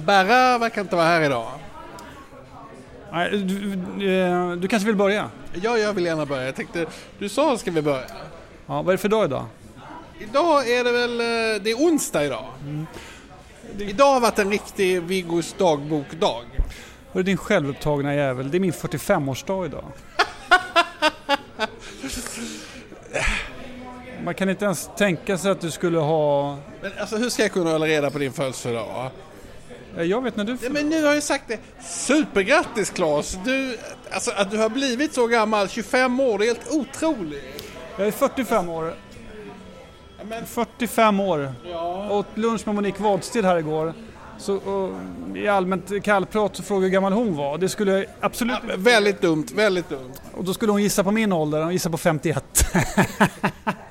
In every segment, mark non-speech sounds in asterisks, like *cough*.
Berra verkar inte vara här idag. Nej, du, du, eh, du kanske vill börja? Ja, jag vill gärna börja. Jag tänkte, du sa ska vi börja? Ja, vad är det för dag idag? Idag är det väl, eh, det är onsdag idag. Idag har varit en riktig Viggos dagbokdag. Hörru din självupptagna jävel, det är min 45-årsdag idag. *laughs* Man kan inte ens tänka sig att du skulle ha... Men alltså hur ska jag kunna hålla reda på din födelsedag? Eh, Jag vet när du... Ja, men nu har jag sagt det. Supergrattis Claes! Du, alltså att du har blivit så gammal, 25 år, det är helt otroligt. Jag är 45 år. 45 år. Ja. Åt lunch med Monique Wadstedt här igår. Så, och, I allmänt kallprat så frågade hur gammal hon var. Det skulle jag absolut... Ja, väldigt dumt, väldigt dumt. Och då skulle hon gissa på min ålder, hon gissade på 51. *laughs*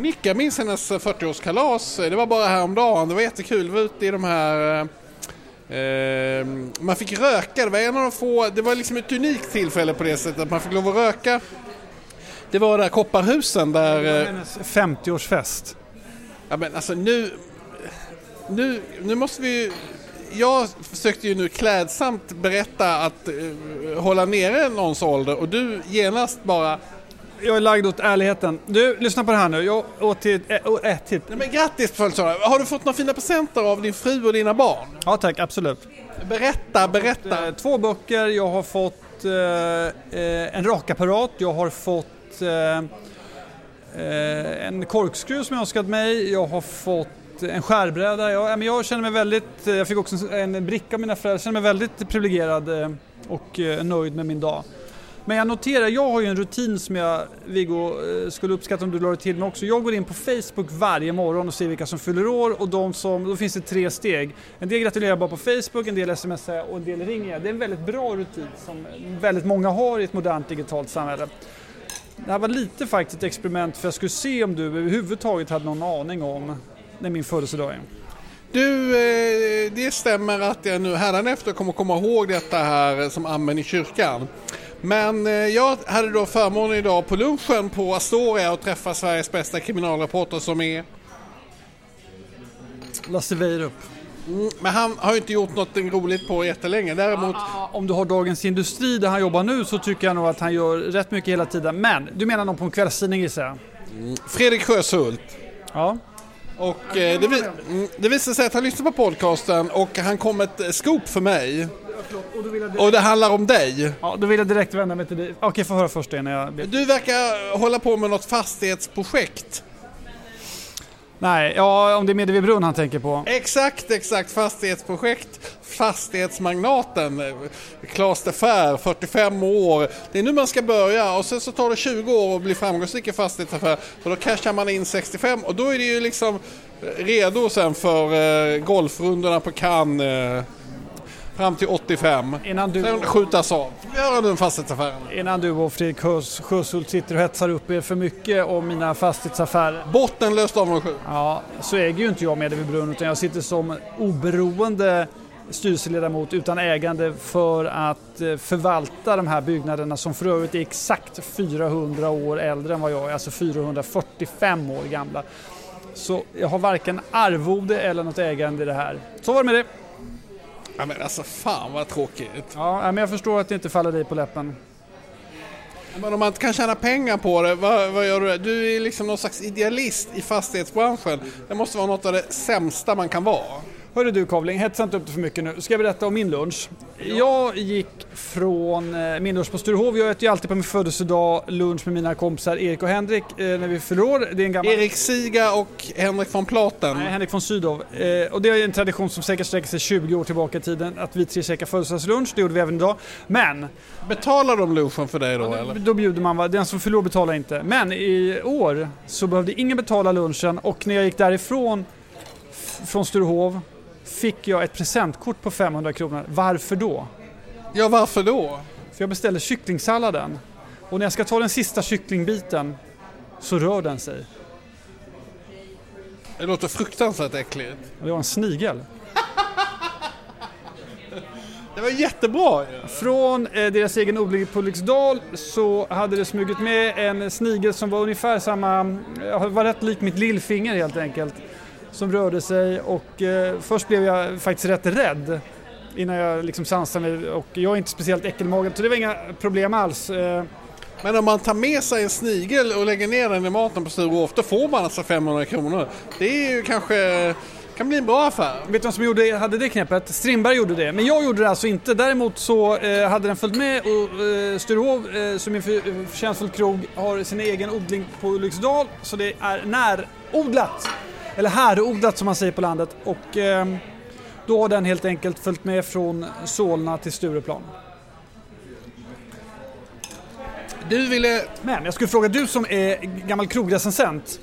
Eh, Monica, jag minns hennes 40-årskalas. Det var bara häromdagen. Det var jättekul. Vi var ute i de här... Eh, man fick röka. Det var en av de få... Det var liksom ett unikt tillfälle på det sättet att man fick lov att röka. Det var där Kopparhusen där... Eh, Hennes 50-årsfest. ja men alltså nu... Nu, nu måste vi ju... Jag försökte ju nu klädsamt berätta att eh, hålla nere någons ålder och du genast bara Jag är lagd åt ärligheten. Du, lyssna på det här nu. Jag åt till... Äh, äh, till. Nej men grattis på födelsedagen! Har du fått några fina presenter av din fru och dina barn? Ja tack, absolut. Berätta, berätta! Eh, Två böcker, jag har fått eh, eh, en rakapparat, jag har fått eh, eh, en korkskruv som jag önskat mig, jag har fått en skärbräda. Jag, jag känner mig väldigt, eh, jag fick också en, bricka av mina föräldrar, jag känner mig väldigt privilegierad eh, och eh, nöjd med min dag. Men jag noterar, jag har ju en rutin som jag, Viggo, eh, skulle uppskatta om du lade till mig också. Jag går in på Facebook varje morgon och ser vilka som fyller år och de som, då finns det tre steg. En del gratulerar bara på Facebook, en del smsar och en del ringer jag. Det är en väldigt bra rutin som väldigt många har i ett modernt digitalt samhälle. Det här var lite faktiskt ett experiment för jag skulle se om du överhuvudtaget hade någon aning om när min födelsedag är. Du, eh, det stämmer att jag nu hädanefter kommer komma ihåg detta här som amen i kyrkan. Men eh, jag hade då förmånen idag på lunchen på Astoria att träffa Sveriges bästa kriminalreporter som är... Lasse Weirup. Mm, Men han har ju inte gjort något roligt på jättelänge. Däremot... Om du har Dagens Industri där han jobbar nu så tycker jag nog att han gör rätt mycket hela tiden. Men du menar någon på en kvällstidning gissar jag? Fredrik Sjöshult. Ja. Och eh, det, vi, mm, det visade sig att han lyssnade på podcasten och han kom ett scoop för mig. Och det handlar om dig. Ja, då vill jag direkt vända mig till dig. Okej, få höra först innan jag... Du verkar hålla på med något fastighetsprojekt. Nej, ja, om det är Mediebrunn han tänker på. Exakt, exakt. Fastighetsprojekt. Fastighetsmagnaten Claes de Fer, 45 år. Det är nu man ska börja och sen så tar det 20 år att bli framgångsrik i fastighetsaffär. Och då cashar man in 65 och då är det ju liksom redo sen för eh, golfrundorna på Cannes. Eh, fram till 85. Innan du, Sen skjutas av. Gör den fastighetsaffären. innan du och Fredrik Sjös- Sjöshult sitter och hetsar upp er för mycket om mina fastighetsaffärer. Bottenlöst avundsjuk. Ja, så äger ju inte jag Mediebrunn utan jag sitter som oberoende styrelseledamot utan ägande för att eh, förvalta de här byggnaderna som för övrigt är exakt 400 år äldre än vad jag är, alltså 445 år gamla. Så jag har varken arvode eller något ägande i det här. Så var det med det. Ja, men alltså fan vad tråkigt. Ja, men jag förstår att det inte faller dig på läppen. Men om man inte kan tjäna pengar på det, vad, vad gör du? Du är liksom någon slags idealist i fastighetsbranschen. Det måste vara något av det sämsta man kan vara. Hörru du Kavling, hetsa inte upp det för mycket nu. Ska jag berätta om min lunch? Jag gick från eh, min lunch på Sturehov. Jag äter ju alltid på min födelsedag lunch med mina kompisar Erik och Henrik eh, när vi fyller år. Det är en gammal... Erik Siga och Henrik von Platen. Nej, Henrik von Sydow. Eh, och det är en tradition som säkert sträcker sig 20 år tillbaka i tiden. Att vi tre käkar födelsedagslunch, det gjorde vi även idag. Men Betalar de lunchen för dig då eller? då bjuder man, va? den som fyller år betalar inte. Men i år så behövde ingen betala lunchen och när jag gick därifrån från Sturehov fick jag ett presentkort på 500 kronor. Varför då? Ja, varför då? För jag beställde kycklingsalladen och när jag ska ta den sista kycklingbiten så rör den sig. Det låter fruktansvärt äckligt. Det var en snigel. *laughs* Det var jättebra Från eh, deras egen odling på Ulriksdal så hade det smugit med en snigel som var ungefär samma, eh, var rätt lik mitt lillfinger helt enkelt. Som rörde sig och eh, först blev jag faktiskt rätt rädd innan jag liksom sansade mig och jag är inte speciellt äckelmagad så det var inga problem alls. Eh, Men om man tar med sig en snigel och lägger ner den i maten på Sturehof då får man alltså 500 kronor. Det är ju kanske kan bli en bra affär. Vet du vem som gjorde, hade det knepet? Strindberg gjorde det, men jag gjorde det alltså inte. Däremot så eh, hade den följt med och eh, Sturehof, eh, som är en för, förtjänstfull krog, har sin egen odling på Ulriksdal. Så det är närodlat, eller härodlat som man säger på landet. Och eh, då har den helt enkelt följt med från Solna till Stureplan. Du ville... Men jag skulle fråga, du som är gammal krogrecensent.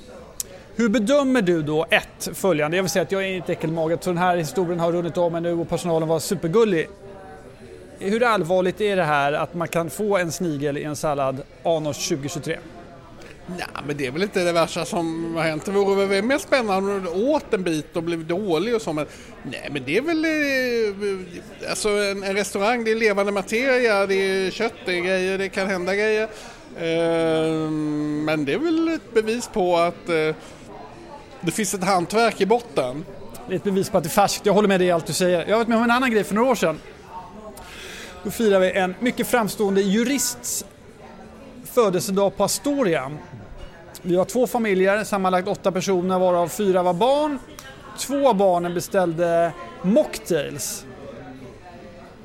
Hur bedömer du då ett följande? Jag vill säga att jag är inte äckelmagad så den här historien har runnit om mig nu och personalen var supergullig. Hur allvarligt är det här att man kan få en snigel i en sallad anors 2023? Nej, men det är väl inte det värsta som har hänt. Det vore väl mer spännande om du åt en bit och blev dålig och så. Men, nej, men det är väl... eh, Alltså en, en restaurang, det är levande materia, det är kött, det är grejer, det kan hända grejer. Eh, Men det är väl ett bevis på att eh, det finns ett hantverk i botten. Det är ett bevis på att det är färskt. Jag håller med dig i allt du säger. Jag har varit med om en annan grej för några år sedan. Då firade vi en mycket framstående jurists födelsedag på Astoria. Vi var två familjer, sammanlagt åtta personer varav fyra var barn. Två barnen beställde mocktails.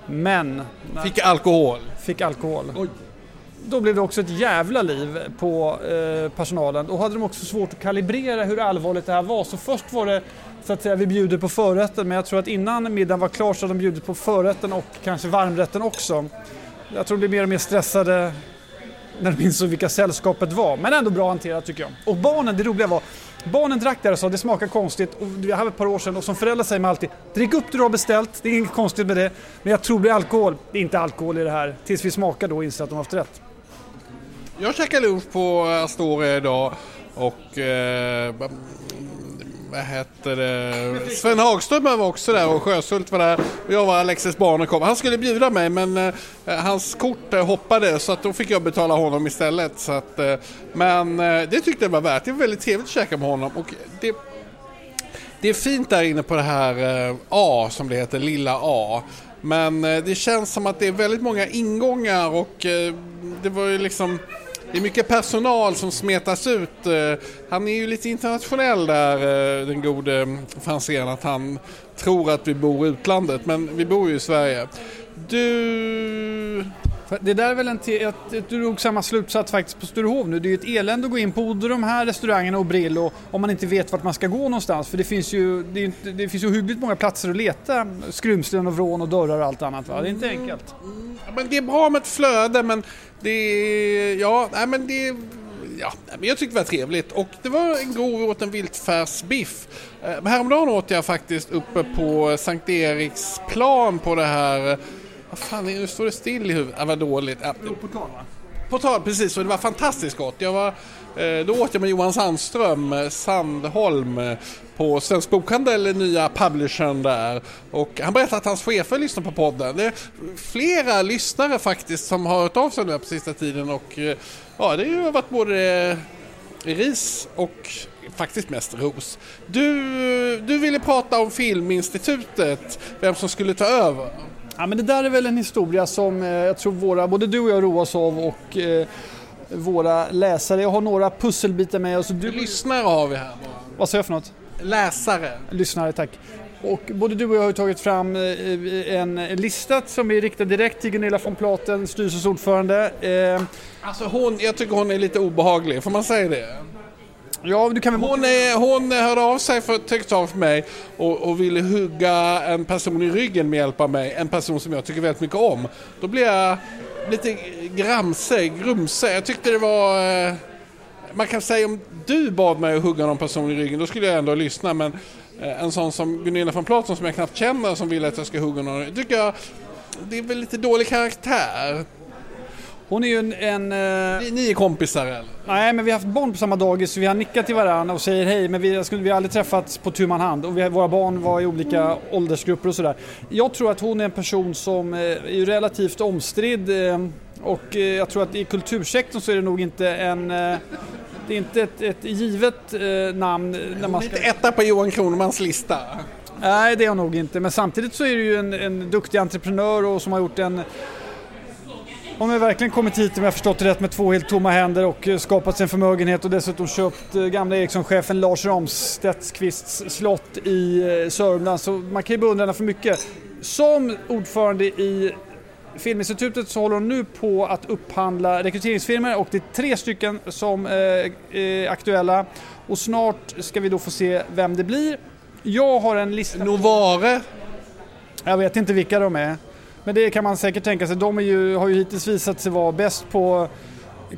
Men Fick alkohol. fick alkohol. Oj. Då blev det också ett jävla liv på eh, personalen. Då hade de också svårt att kalibrera hur allvarligt det här var. Så först var det så att säga vi bjuder på förrätten men jag tror att innan middagen var klar så hade de bjudit på förrätten och kanske varmrätten också. Jag tror de blev mer och mer stressade när de insåg vilka sällskapet var. Men ändå bra hanterat tycker jag. Och barnen, det roliga var, barnen drack där och sa det smakar konstigt. Och vi hade ett par år sedan och som förälder säger man alltid drick upp det du har beställt, det är inget konstigt med det. Men jag tror det är alkohol. Det är inte alkohol i det här. Tills vi smakar då och inser att de har haft rätt. Jag käkade lunch på Astoria idag och eh, vad heter det? Sven Hagström var också där och Sjösult var där och jag var Alexis Barnekow. Han skulle bjuda mig men eh, hans kort eh, hoppade så att då fick jag betala honom istället. Så att, eh, men eh, det tyckte jag var värt. Det var väldigt trevligt att käka med honom och det, det är fint där inne på det här eh, A som det heter, Lilla A. Men eh, det känns som att det är väldigt många ingångar och eh, det var ju liksom det är mycket personal som smetas ut. Eh, Han är ju lite internationell där, eh, den gode Franzén, att han tror att vi bor i utlandet, men vi bor ju i Sverige. Du... Det där är väl en te- att du drog samma slutsats faktiskt på Sturehof nu. Det är ju ett elände att gå in på både de här restaurangerna och Brillo om man inte vet vart man ska gå någonstans. För det finns ju, det inte- det finns ju hyggligt många platser att leta skrymslen och vrån och dörrar och allt annat. Va? Det är inte enkelt. Ja, Men det är bra med ett flöde men det är... Ja, nej men det. Ja, men jag tyckte det var trevligt och det var en god, vi åt en viltfärsbiff. Eh, Häromdagen åt jag faktiskt uppe på Sankt Eriksplan på det här... Vad fan, nu står det still i huvudet. Ja, vad dåligt. Ja, Portal, precis. Och det var fantastiskt gott. Jag var, eh, då åt jag med Johan Sandström, eh, Sandholm, eh, på Svensk Bokhandel, nya publishern där. Och han berättade att hans chefer lyssnar på podden. Det är flera lyssnare faktiskt som har hört av sig nu på sista tiden och eh, ja, det har varit både ris och faktiskt mest ros. Du, du ville prata om Filminstitutet, vem som skulle ta över. Ja, men det där är väl en historia som eh, jag tror våra, både du och jag roas av och eh, våra läsare. Jag har några pusselbitar med. Alltså, du, Lyssnare har vi här vad sa jag för något? Läsare. Lyssnare, tack. Och både du och jag har tagit fram eh, en lista som är riktad direkt till Gunilla von Platen, styrelsens ordförande. Eh, Alltså hon, jag tycker hon är lite obehaglig, får man säga det? Ja, du kan väl... Hon, är, hon hörde av sig för ett tag för mig och, och ville hugga en person i ryggen med hjälp av mig. En person som jag tycker väldigt mycket om. Då blev jag lite gramse, grumse. Jag tyckte det var... Man kan säga om du bad mig att hugga någon person i ryggen, då skulle jag ändå lyssna. Men eh, en sån som Gunilla von Platen som jag knappt känner som vill att jag ska hugga någon, tycker jag... Det är väl lite dålig karaktär. Hon är ju en... en eh, Ni, ni är kompisar eller? nej, men vi har haft barn på samma dagis så vi har nickat till varandra och säger hej, men vi, skulle, vi har aldrig träffats på tu man hand och vi, våra barn var i olika åldersgrupper och sådär. Jag tror att hon är en person som eh, är relativt omstridd och jag tror att i kultursektorn så är det nog inte en... Det är inte ett, ett givet eh, namn när man ska... inte etta på Johan Kronemans lista. Nej, det är hon nog inte. Men samtidigt så är det ju en, en duktig entreprenör och som har gjort en... Hon har verkligen kommit hit, om jag förstått det rätt, med två helt tomma händer och eh, skapat sig en förmögenhet och dessutom köpt eh, gamla Ericsson-chefen Lars Ramstedtqvists slott i eh, Sörmland. Så man kan ju beundra henne för mycket. Som ordförande i Filminstitutet så håller hon nu på att upphandla rekryteringsfirmor och det är tre stycken som eh, är aktuella. Och snart ska vi då få se vem det blir. Jag har en lista. Novare. Jag vet inte vilka de är. Men det kan man säkert tänka sig. De ju, har ju hittills visat sig vara bäst på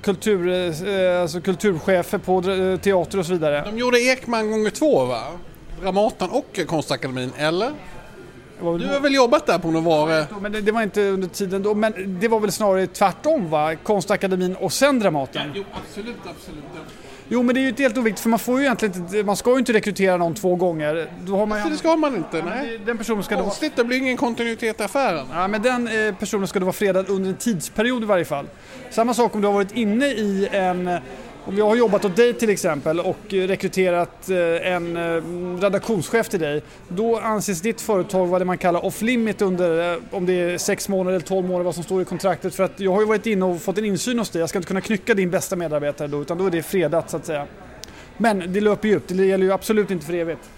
kultur, eh, alltså kulturchefer på teater och så vidare. De gjorde Ekman gånger två va? Dramaten och Konstakademin, eller? Var Du har väl jobbat där på Novare? Men det, det var inte under tiden då. Men det var väl snarare tvärtom va? Konstakademin och sen Dramaten. Jo, absolut, absolut. Jo men det är ju inte helt oviktigt för man får ju egentligen inte, man ska ju inte rekrytera någon två gånger. Då har man Så ju, det ska man inte, nej. den personen ska då Konstigt, det blir ingen kontinuitet i affären. Ja, men den eh, personen ska då vara fredad under en tidsperiod i varje fall. Samma sak om du har varit inne i en... Om jag har jobbat åt dig till exempel och rekryterat eh, en eh, redaktionschef till dig. Då anses ditt företag vara det man kallar off-limit under eh, om det är sex månader eller 12 månader vad som står i kontraktet. För att jag har ju varit inne och fått en insyn hos dig. Jag ska inte kunna knycka din bästa medarbetare då utan då är det fredat så att säga. Men det löper ju ut. Det gäller ju absolut inte för evigt.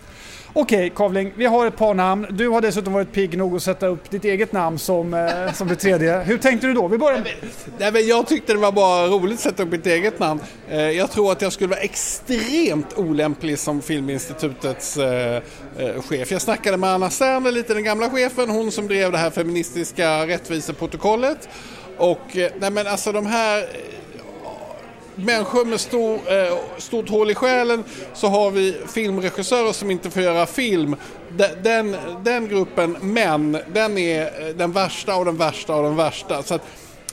Okej Kavling, vi har ett par namn. Du har dessutom varit pigg nog att sätta upp ditt eget namn som, eh, som det tredje. Hur tänkte du då? Vi börjar med... Nej, men jag tyckte det var bara roligt att sätta upp mitt eget namn. Eh, Jag tror att jag skulle vara extremt olämplig som Filminstitutets eh, eh, chef. Jag snackade med Anna Serner, lite den gamla chefen, hon som drev det här feministiska rättviseprotokollet. Och eh, nej men alltså de här eh, människor med stor, eh, stort hål i själen så har vi filmregissörer som inte får göra film. De- Den, den gruppen män, den är eh, den värsta och den värsta och den värsta. Så att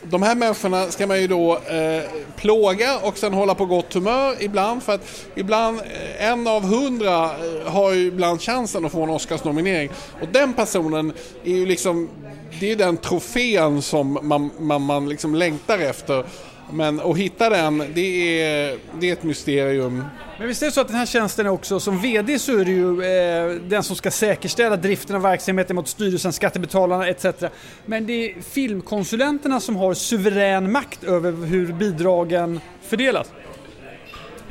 de här människorna ska man ju då eh, plåga och sen hålla på gott humör ibland för att ibland, eh, en av hundra eh, har ju ibland chansen att få en Oscarsnominering. Och den personen är ju liksom, det är ju den trofén som man, man, man liksom längtar efter. Men att hitta den, det är, det är ett mysterium. Men visst är det så att den här tjänsten är också, som VD så är det ju eh, den som ska säkerställa driften av verksamheten mot styrelsen, skattebetalarna etc. Men det är filmkonsulenterna som har suverän makt över hur bidragen fördelas.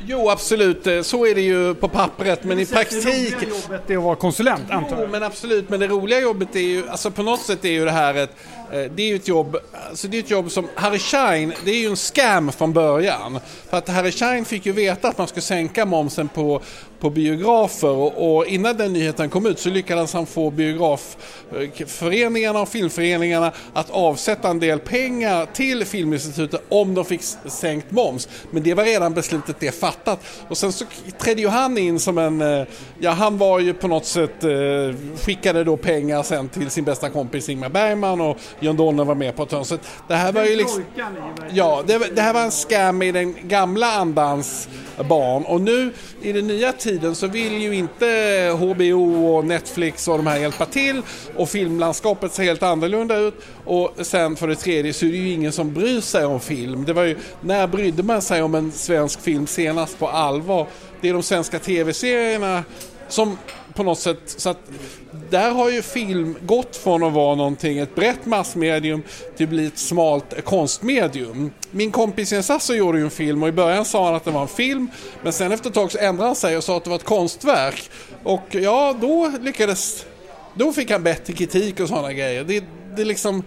Jo, absolut, så är det ju på pappret, men i Det roliga praktiken... jobbet är att vara konsulent antar Jo, jag. men absolut, men det roliga jobbet är ju, alltså på något sätt är ju det här ett, Eh, det är ju ett jobb, alltså det är ett jobb som, Harry Schein, det är ju en scam från början. För att Harry Schein fick ju veta att man skulle sänka momsen på, på biografer och, och innan den nyheten kom ut så lyckades han få biografföreningarna och filmföreningarna att avsätta en del pengar till Filminstitutet om de fick sänkt moms. Men det var redan beslutet det fattat. Och sen så trädde ju han in som en, eh, ja han var ju på något sätt, eh, skickade då pengar sen till sin bästa kompis Ingmar Bergman och John Donner var med på ett hörn. Så det här var ju liksom... Ja, det, det här var en scam i den gamla andans barn och nu i den nya tiden så vill ju inte HBO och Netflix och de här hjälpa till och filmlandskapet ser helt annorlunda ut och sen för det tredje så är det ju ingen som bryr sig om film. Det var ju, när brydde man sig om en svensk film senast på allvar? Det är de svenska tv-serierna som på något sätt, så att där har ju film gått från att vara någonting, ett brett massmedium till att bli ett smalt konstmedium. Min kompis Jens Sasso gjorde ju en film och i början sa han att det var en film men sen efter ett tag så ändrade han sig och sa att det var ett konstverk. Och ja, då lyckades, då fick han bättre kritik och sådana grejer. Det, det, är liksom,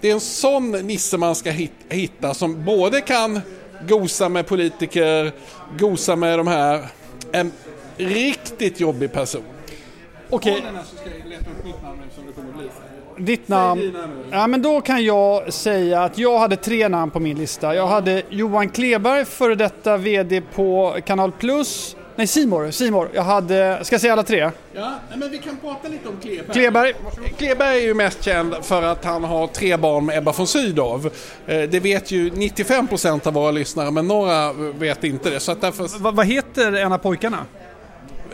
det är en sån nisse man ska hitta som både kan gosa med politiker, gosa med de här, en riktigt jobbig person. Okej, ditt namn. Ja, men då kan jag säga att jag hade tre namn på min lista. Jag hade Johan Kleberg, före detta VD på Kanal Plus. Nej, Simor. Simor. Jag hade... Ska jag säga alla tre? Ja, men vi kan prata lite om Kleberg. Kleberg. Kleberg är ju mest känd för att han har tre barn med Ebba von Sydow. Eh, Det vet ju 95% av våra lyssnare, men några vet inte det. Så att därför... Va, vad heter en av pojkarna?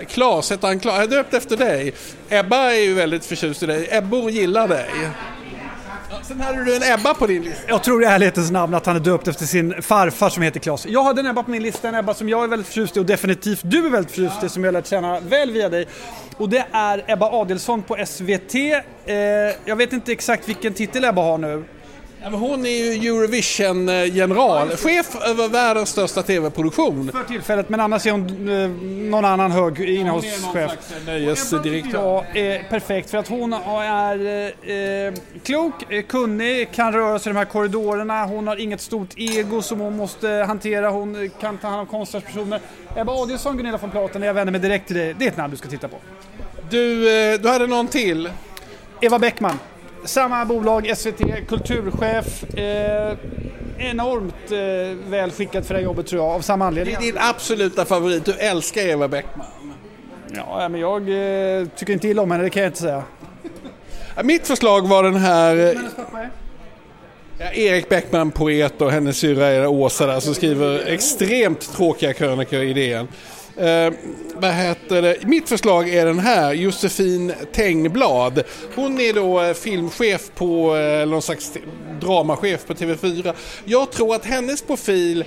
Klas heter han Klas. Jag är döpt efter dig. Ebba är ju väldigt förtjust i dig. Ebbor gillar dig. Sen hade du en Ebba på din lista. Jag tror i ärlighetens namn att han är döpt efter sin farfar som heter Klas. Jag hade en Ebba på min lista, en Ebba som jag är väldigt förtjust i och definitivt du är väldigt förtjust i som jag har lärt känna väl via dig. Och det är Ebba Adelsson på SVT. Eh, jag vet inte exakt vilken titel Ebba har nu. Hon är ju Eurovision-general. Chef över världens största TV-produktion. För tillfället, men annars är hon eh, någon annan hög innehållschef. nöjesdirektör. Ja, eh, perfekt för att hon är eh, klok, eh, kunnig, kan röra sig i de här korridorerna. Hon har inget stort ego som hon måste hantera. Hon kan ta hand om konstnärspersoner. Ebba Adielsson, Gunilla von Platen, jag vänder mig direkt till dig. Det är ett namn du ska titta på. Du, eh, du hade någon till. Eva Bäckman. Samma bolag, SVT, kulturchef. Eh, enormt eh, väl skickad för det här jobbet tror jag, av samma Det anledning. är din absoluta favorit. Du älskar Eva Bäckman. Ja, men jag eh, tycker inte illa om henne, det kan jag inte säga. Mitt förslag var den här eh, ja, Erik Bäckman, poet och hennes syrra Åsa där som skriver extremt tråkiga krönikor i DN. Eh, vad heter det? Mitt förslag är den här, Josefin Tengblad. Hon är då eh, filmchef på, eh, eller någon slags dramachef på TV4. Jag tror att hennes profil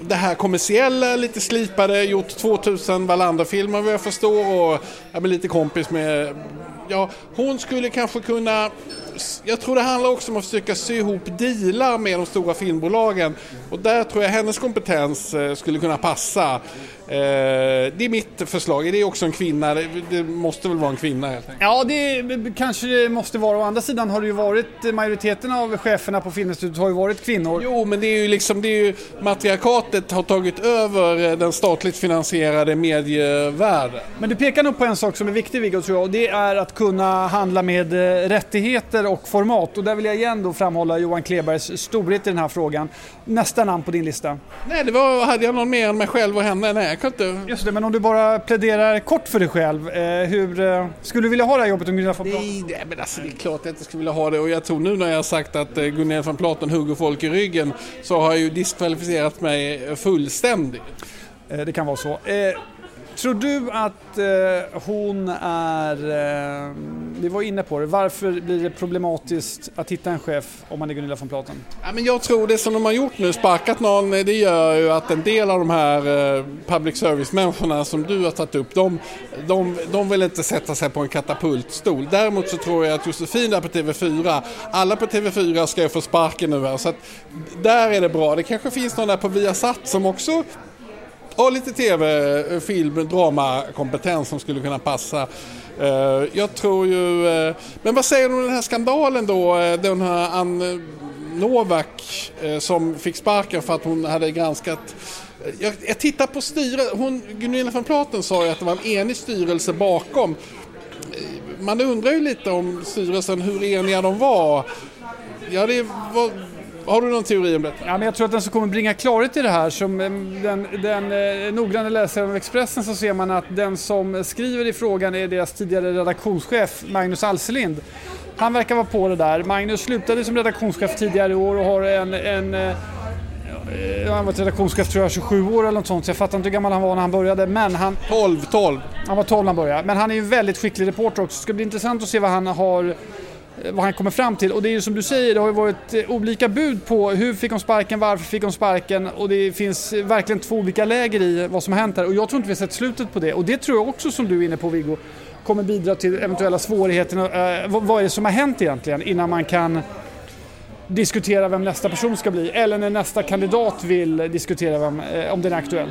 det här kommersiella, lite slipade, gjort 2000 Wallander-filmer vad jag förstår och jag lite kompis med... Ja, hon skulle kanske kunna... Jag tror det handlar också om att försöka sy ihop dealar med de stora filmbolagen och där tror jag hennes kompetens eh, skulle kunna passa. Eh, Det är mitt förslag. Är det också en kvinna? Det- måste väl vara en kvinna helt enkelt. Ja, det kanske det måste vara. Å andra sidan har det ju varit, majoriteten av cheferna på Filminstitutet har ju varit kvinnor. Jo, men det är ju liksom, det är ju, matriarkatet har tagit över eh, den statligt finansierade medievärlden. Men du pekar nog på en sak som är viktig Viggo tror jag och det är att kunna handla med eh, rättigheter och format. Och där vill jag igen då framhålla Johan Klebergs storhet i den här frågan. Nästa namn på din lista. Nej, det var, hade jag någon mer än mig själv och henne? Nej, jag kan inte... Just det, men om du bara pläderar kort för dig själv. Eh, hur eh, skulle du vilja ha det här jobbet om Gunilla von Platen? Nej, nej, men alltså det är klart att jag inte skulle vilja ha det och jag tror nu när jag har sagt att eh, Gunilla von Platen hugger folk i ryggen så har jag ju diskvalificerat mig eh, fullständigt. Eh, det kan vara så. Tror du att eh, hon är... Eh, vi var inne på det. Varför blir det problematiskt att hitta en chef om man är Gunilla von Platen? Ja, men jag tror det som de har gjort nu, sparkat någon, eh, det gör ju att en del av de här eh, public service-människorna som du har tagit upp, de, de, de vill inte sätta sig på en katapultstol. Däremot så tror jag att Josefin där på TV4, alla på TV4 ska ju få sparken nu här, så att där är det bra. Det kanske finns någon där på Viasat som också och lite tv, eh, film, dramakompetens som skulle kunna passa. Eh, jag tror ju... Eh, men vad säger du om den här skandalen då? Den här Ann Novak som fick sparken för att hon hade granskat jag, jag tittar på styrelsen. Hon, Gunilla von Platen sa ju att det var en enig styrelse bakom. Man undrar ju lite om styrelsen, hur eniga de var. Ja, det var, har du någon teori om detta? Ja, men jag tror att den som kommer bringa klarhet i det här, som eh, den, den eh, noggranna läsaren av Expressen så ser man att den som skriver i frågan är deras tidigare redaktionschef Magnus Alselind. Han verkar vara på det där. Magnus slutade som redaktionschef tidigare i år och har en, en eh, eh, han har varit redaktionschef tror jag 27 år eller något sånt så jag fattar inte hur gammal han var när han började men han, 12, 12. han var 12 när han började. Men han är ju en väldigt skicklig reporter också. Det ska bli intressant att se vad han har Eh, vad han kommer fram till. Och det är ju som du säger, det har ju varit eh, olika bud på hur fick hon sparken, varför fick hon sparken och det finns eh, verkligen två olika läger i vad som har hänt här. Och jag tror inte vi har sett slutet på det. Och det tror jag också som du är inne på Viggo kommer bidra till eventuella svårigheter. Eh, vad, vad är det som har hänt egentligen innan man kan diskutera vem nästa person ska bli eller när nästa kandidat vill diskutera vem, eh, om den är aktuell.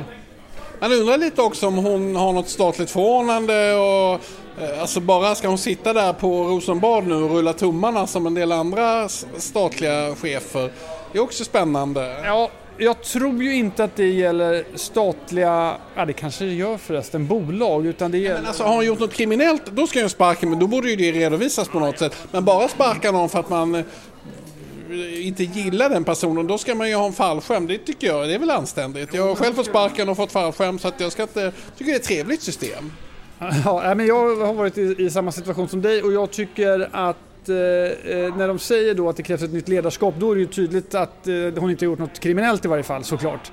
Man undrar lite också om hon har något statligt förordnande och eh, alltså bara ska hon sitta där på Rosenbad nu och rulla tummarna som en del andra statliga chefer. Det är också spännande. Ja, jag tror ju inte att det gäller statliga, ja det kanske det gör förresten, bolag utan det gäller... Men alltså har hon gjort något kriminellt då ska hon sparka men då borde ju det redovisas på något sätt. Men bara sparka någon för att man inte gillar den personen, då ska man ju ha en fallskärm. Det tycker jag, det är väl anständigt. Jag har själv fått sparken och fått fallskärm så att jag ska inte, tycker det är ett trevligt system. *laughs* Ja, men jag har varit i, i samma situation som dig och jag tycker att eh, eh, när de säger då att det krävs ett nytt ledarskap då är det ju tydligt att eh, hon inte har gjort något kriminellt i varje fall såklart.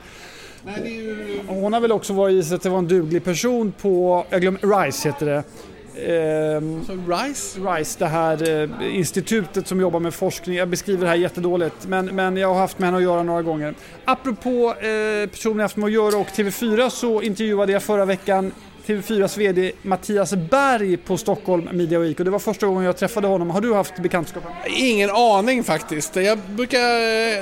Nej, ju... Hon har väl också varit i att det var en duglig person på, jag glömmer, RISE heter det. Eh, RISE? RISE, det här eh, institutet som jobbar med forskning. Jag beskriver det här jättedåligt men, men jag har haft med henne att göra några gånger. Apropå eh, personer jag haft med att göra och TV4 så intervjuade jag förra veckan TV4s VD Mattias Berg på Stockholm Media Week och det var första gången jag träffade honom. Har du haft bekantskap? Ingen aning faktiskt. Jag brukar,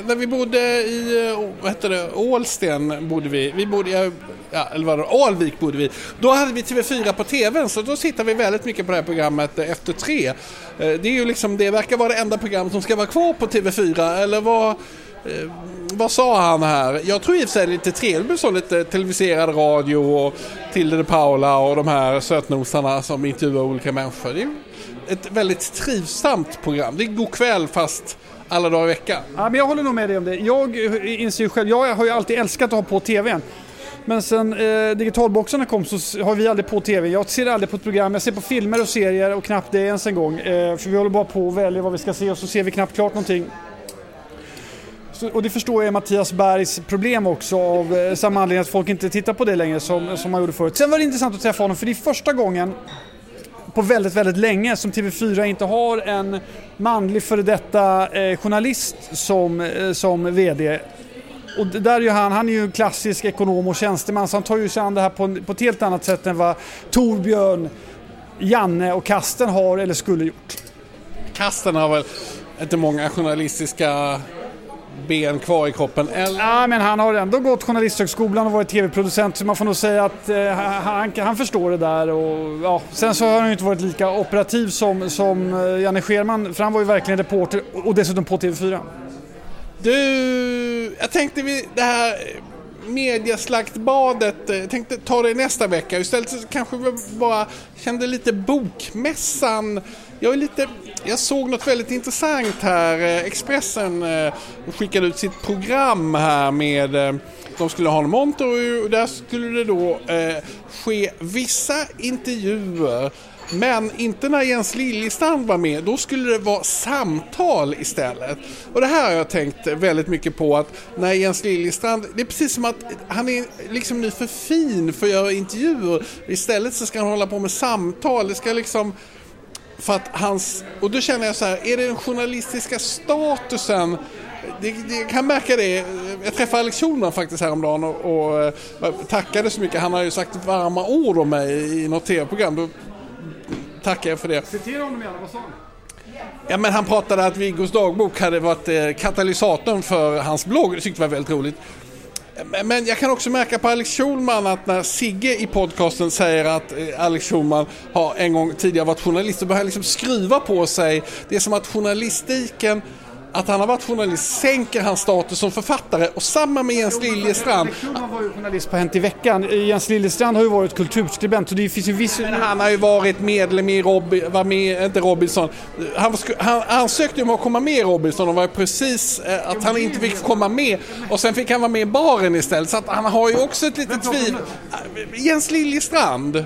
när vi bodde i, vad heter det, Ålsten bodde vi. Vi bodde, ja, eller var det Alvik bodde vi. Då hade vi TV4 på TVn så då sitter vi väldigt mycket på det här programmet Efter tre. Eh, det är ju liksom, det verkar vara det enda program som ska vara kvar på TV4 eller vad Eh, vad sa han här? Jag tror i och för sig det är lite trevligt med så lite televiserad radio och Tilde de Paula och de här sötnosarna som intervjuar olika människor. Det är ett väldigt trivsamt program. Det är god kväll fast alla dagar i veckan. Ja, men jag håller nog med dig om det. Jag inser ju själv, jag har ju alltid älskat att ha på TVn. Men sen eh, digitalboxarna kom så har vi aldrig på TV. Jag ser aldrig på ett program, jag ser på filmer och serier och knappt det ens en gång. Eh, för vi håller bara på och väljer vad vi ska se och så ser vi knappt klart någonting. Så, och det förstår jag är Mattias Bergs problem också av eh, samma anledning att folk inte tittar på det längre som, som man gjorde förut. Sen var det intressant att träffa honom för det är första gången på väldigt, väldigt länge som TV4 inte har en manlig före detta eh, journalist som, eh, som VD. Och där är han, han är ju en klassisk ekonom och tjänsteman så han tar ju sig an det här på, på ett helt annat sätt än vad Torbjörn, Janne och Kasten har eller skulle gjort. Kasten har väl inte många journalistiska ben kvar i kroppen? Eller? Ja, men han har ändå gått Journalisthögskolan och varit tv-producent så man får nog säga att eh, han, han förstår det där. Och, ja. Sen så har han ju inte varit lika operativ som, som eh, Janne Scherman för han var ju verkligen reporter och dessutom på TV4. Du, jag tänkte vi det här mediaslaktbadet, jag eh, tänkte ta det nästa vecka. Istället så kanske vi bara kände lite bokmässan. Jag är lite jag såg något väldigt intressant här. Eh, Expressen eh, skickade ut sitt program här med eh, de skulle ha en monter och där skulle det då ske vissa intervjuer men inte när Jens Liljestrand var med, då skulle det vara samtal istället. Och det här har jag tänkt väldigt mycket på att när Jens Liljestrand, det är precis som att han är liksom nu för fin för att göra intervjuer. Istället så ska han hålla på med samtal, det ska liksom för att hans, och då känner jag så här, är det den journalistiska statusen det, det, jag kan märka det. Jag träffade Alex Schulman faktiskt häromdagen och, och, och eh, tackade så mycket. Han har ju sagt varma ord om mig i något tv-program. Då tackar jag för det. Citera honom gärna, vad sa han? Ja men han pratade att Viggos dagbok hade varit eh, katalysatorn för hans blogg. Det tyckte jag var väldigt roligt. Men jag kan också märka på Alex Schulman att när Sigge i podcasten säger att eh, Alex Schulman har en gång tidigare varit journalist så börjar han liksom skruva på sig. Det är som att journalistiken att han har varit journalist sänker hans status som författare och samma med Jens Liljestrand. Han var ju journalist på Hänt i veckan. Jens Liljestrand har ju varit kulturskribent så det finns ju viss... Men han har ju varit medlem i Robin, var med, inte Robinson. Han, han ansökte om att komma med i Robinson och var precis eh, att han inte fick komma med och sen fick han vara med i baren istället. Så att han har ju också ett litet tvivel. Jens Liljestrand.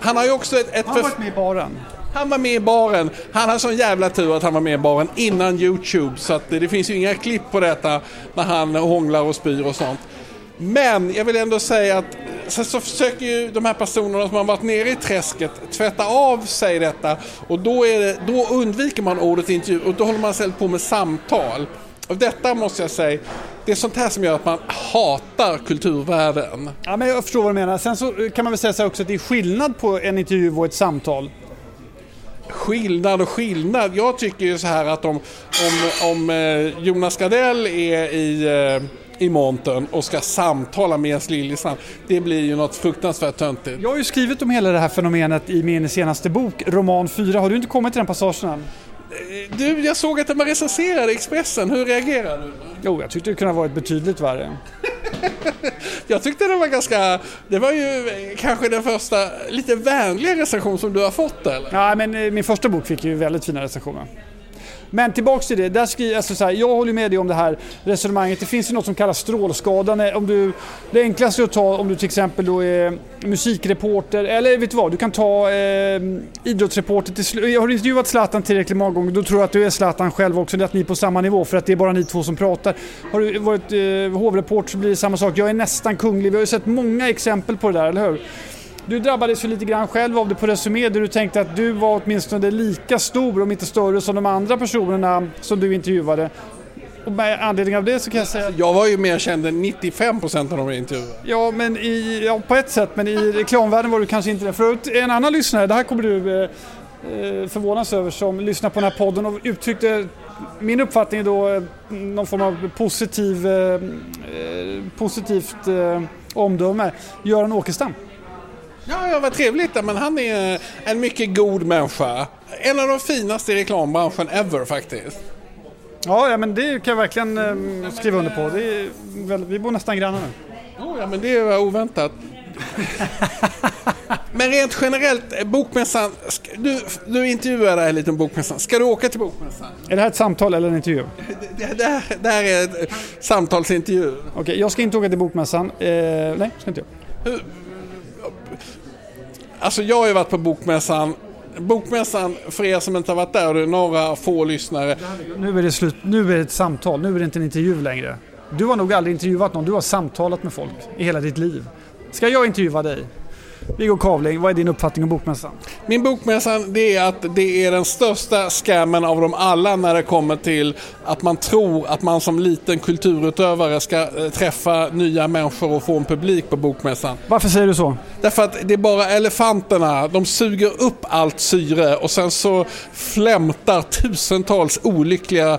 Han har ju också ett... ett han har varit med i baren. Han var med i baren. Han hade sån jävla tur att han var med i baren innan Youtube. Så att det, det finns ju inga klipp på detta när han hånglar och spyr och sånt. Men jag vill ändå säga att sen så försöker ju de här personerna som har varit nere i träsket tvätta av sig detta och då, är det, då undviker man ordet intervju och då håller man istället på med samtal. Och detta måste jag säga, det är sånt här som gör att man hatar kulturvärlden. Ja, men jag förstår vad du menar. Sen så kan man väl säga så också att det är skillnad på en intervju och ett samtal skillnad och skillnad. Jag tycker ju så här att om, om, om eh, Jonas Gardell är i, eh, i montern och ska samtala med Jens Liljestrand, det blir ju något fruktansvärt töntigt. Jag har ju skrivit om hela det här fenomenet i min senaste bok, Roman 4. Har du inte kommit till den passagen än? Eh, du, jag såg att den var recenserad i Expressen. Hur reagerar du? Jo, jag tyckte det kunde ha varit betydligt värre jag tyckte det var ganska... Det var ju kanske den första lite vänliga recension som du har fått eller? Ja, men eh, min första bok fick ju väldigt fina recensioner. Men tillbaks till det, där skri, alltså så här, jag håller med dig om det här resonemanget. Det finns ju något som kallas strålskada. Om du, det enklaste att ta om du till exempel då är musikreporter, eller vet du vad, du kan ta eh, idrottsreporter. Till, Har har intervjuat Zlatan tillräckligt många gånger, då tror jag att du är Zlatan själv också, att ni är på samma nivå för att det är bara ni två som pratar. Har du varit eh, hovreporter så blir det samma sak. Jag är nästan kunglig, vi har ju sett många exempel på det där, eller hur? Du drabbades ju lite grann själv av det på Resumé där du tänkte att du var åtminstone lika stor, om inte större, som de andra personerna som du intervjuade. Och med anledning av det så kan jag säga... Jag var ju mer känd än 95% av de jag intervjuade. Ja, men i, ja, på ett sätt, men i reklamvärlden var du kanske inte det. För en annan lyssnare, det här kommer du eh, eh, förvånas över, som lyssnar på den här podden och uttryckte min uppfattning är då eh, någon form av positiv, eh, positivt eh, omdöme. Göran Åkerstam. Ja, ja, vad trevligt. Men han är en mycket god människa. En av de finaste i reklambranschen ever faktiskt. Ja, ja men det kan jag verkligen eh, skriva under på. Det är väl, vi bor nästan grannar nu. Oh, ja, men det var oväntat. men rent generellt, Bokmässan. Du, du intervjuade här lite om Bokmässan. Ska du åka till Bokmässan? Är det här ett samtal eller en intervju? Det, det, här, det här är ett samtalsintervju. Okej, okay, jag ska inte åka till Bokmässan. Eh, nej, ska inte jag. Hur, Alltså jag har ju varit på Bokmässan Bokmässan, för er som inte har varit där, och det är några få lyssnare. Nu är det slut, nu är det ett samtal, nu är det inte en intervju längre. Du har nog aldrig intervjuat någon, du har samtalat med folk i hela ditt liv. Ska jag intervjua dig? Viggo Kavling, vad är din uppfattning om Bokmässan? Min Bokmässan det är att det är den största scammen av dem alla när det kommer till att man tror att man som liten kulturutövare ska eh, träffa nya människor och få en publik på Bokmässan. Varför säger du så? Därför att det är bara elefanterna, de suger upp allt syre och sen så flämtar tusentals olyckliga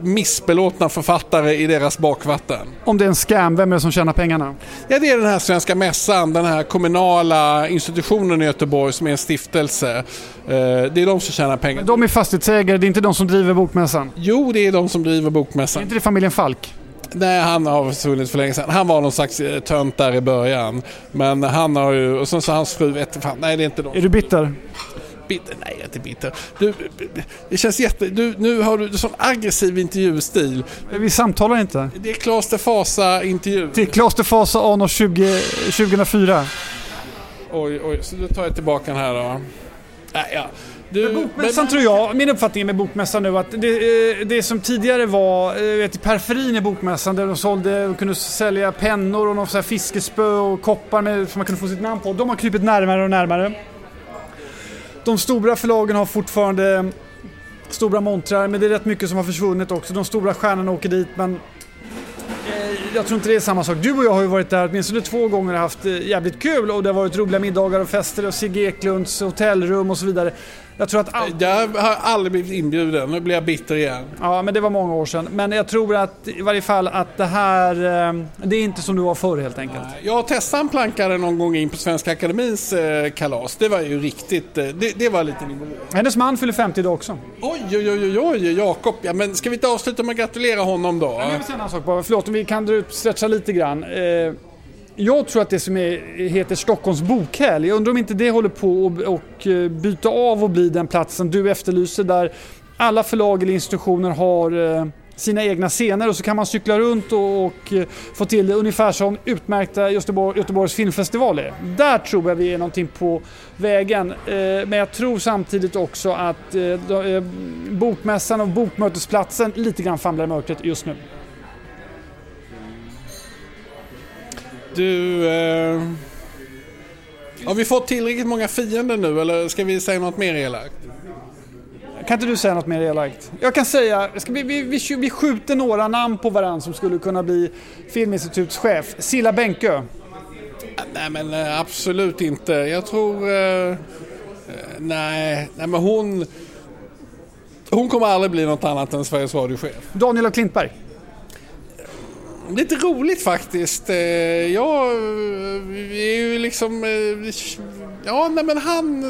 missbelåtna författare i deras bakvatten. Om det är en scam, vem är det som tjänar pengarna? Ja, det är den här Svenska Mässan, den här kommunala institutionen i Göteborg som är en stiftelse. Eh, det är de som tjänar pengar. de är fastighetsägare, det är inte de som driver Bokmässan? Jo, det är de som driver Bokmässan. Är inte det familjen Falk? Nej, han har försvunnit för länge sedan. Han var någon slags eh, tönt där i början. Men han har ju, och sen så hans fru, vet fan, nej det är inte de. Är du bitter? Bitter. Nej, jag är inte bitter. Du, det känns jätte... Du, nu har du sån aggressiv intervjustil. Vi samtalar inte. Det är Klas de Fasa intervju. Det är Klas de Fasa anno 20, 2004. Oj, oj, så då tar jag tillbaka den här då. Nej, ja. Du, bokmässan men, tror jag, min uppfattning med bokmässan nu att det, eh, det som tidigare var eh, vet, i periferin i bokmässan där de sålde och kunde sälja pennor och någon så fiskespö och koppar med, som man kunde få sitt namn på. De har krypit närmare och närmare. De stora förlagen har fortfarande stora montrar, men det är rätt mycket som har försvunnit också. De stora stjärnorna åker dit, men eh, jag tror inte det är samma sak. Du och jag har ju varit där åtminstone två gånger och haft eh, jävligt kul och det har varit roliga middagar och fester och Sigge Eklunds hotellrum och så vidare. Jag tror att all... Jag har aldrig blivit inbjuden, nu blir jag bitter igen. Ja, men det var många år sedan. Men jag tror att i varje fall att det här, eh, det är inte som det var förr helt enkelt. Jag testat en plankare någon gång in på Svenska Akademins eh, kalas. Det var ju riktigt, eh, det, det var lite nivå. Hennes man fyller 50 idag också. Oj, oj, oj, oj, Jakob. Ja, men ska vi inte avsluta med att gratulera honom då? jag vill säga en sak bara. Förlåt om vi kan stretcha lite grann jag tror att det som är, heter Stockholms bokhelg, jag undrar om inte det håller på att och eh, byta av och bli den platsen du efterlyser där alla förlag eller institutioner har eh, sina egna scener och så kan man cykla runt och, och eh, få till det ungefär som utmärkta Göteborg, Göteborgs filmfestival är. Där tror jag vi är någonting på vägen. Eh, men jag tror samtidigt också att bokmässan och bokmötesplatsen lite grann famlar i mörkret just nu. Du... Eh, har vi fått tillräckligt många fiender nu eller ska vi säga något mer elakt? Kan inte du säga något mer elakt? Jag kan säga, ska vi, vi, vi, vi skjuter några namn på varandra som skulle kunna bli Filminstituts chef. Silla Bänkö. Nej men eh, absolut inte. Jag tror... Eh, nej, nej men hon... Hon kommer aldrig bli något annat än Sveriges Radio-chef. Daniel af Klintberg. Lite roligt faktiskt. Eh, Jag är ju liksom... Eh, ja, nej men han...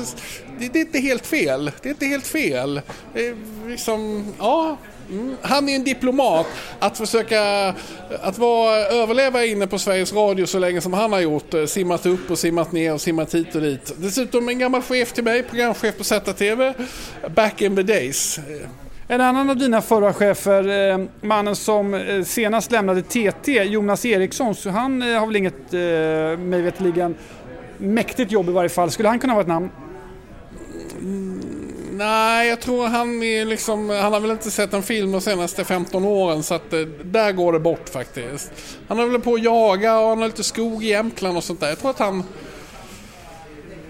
Det, det är inte helt fel. Det är inte helt fel. Eh, liksom, ja, Mm. Han är en diplomat. Att försöka att vara, överleva inne på Sveriges Radio så länge som han har gjort. Simmat upp och simmat ner och simmat hit och dit. Dessutom en gammal chef till mig, programchef på ZTV. Back in the days. En annan av dina förra chefer, eh, mannen som eh, senast lämnade TT, Jonas Eriksson, så han eh, har väl inget, mig veterligen, mäktigt jobb i varje fall. Skulle han kunna vara ett namn? Nej, jag tror han är liksom, han har väl inte sett en film de senaste 15 åren så att där går det bort faktiskt. Han håller på att jaga och han har lite skog i Jämtland och sånt där. Jag tror att han...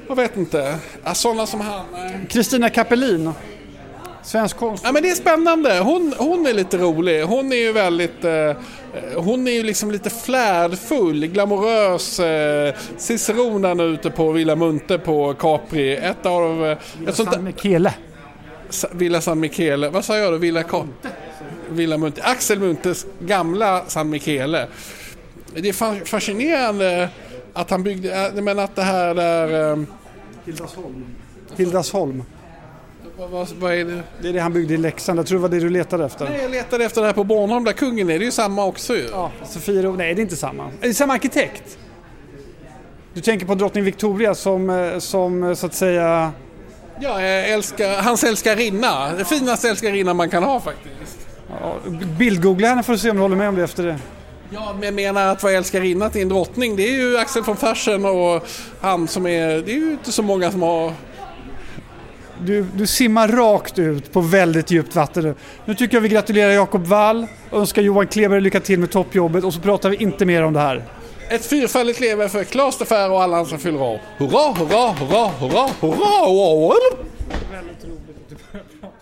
Jag vet inte. Sådana som han. Kristina Kapelin, svensk konst. Ja men det är spännande. Hon, hon är lite rolig. Hon är ju väldigt... Eh, hon är ju liksom lite flärdfull, glamorös. Eh, Ciceronen ute på Villa Munte på Capri. Ett av... Eh, ett sånt San Michele. Villa San Michele. Vad sa jag då? Villa Ka- Villa Munte. Axel Muntes gamla San Michele. Det är fa- fascinerande att han byggde... äh, Men att det här där... eh, Hildasholm. Vad, vad, vad är det? Det är det han byggde i Leksand. Jag tror det var det du letade efter. Nej, jag letade efter det här på Bornholm där kungen är. Det är ju samma också ju. Ja, Sofiero. Nej, det är inte samma. Det är samma arkitekt. Du tänker på drottning Victoria som, eh, som eh, så att säga... Ja, jag älskar, hans älskarinna. Det finaste älskarinna man kan ha faktiskt. Ja, bildgoogla henne för att se om du håller med om det efter det. Ja, men jag menar att vara älskarinna till en drottning, det är ju Axel von Fersen och han som är... Det är ju inte så många som har... Du, du simmar rakt ut på väldigt djupt vatten nu. Nu tycker jag vi gratulerar Jakob Wall, önskar Johan Kleber lycka till med toppjobbet och så pratar vi inte mer om det här. Ett fyrfaldigt lever för Klas de och alla andra som fyller år. Hurra, hurra, hurra, hurra, hurra! hurra. Väldigt roligt att du börjar prata.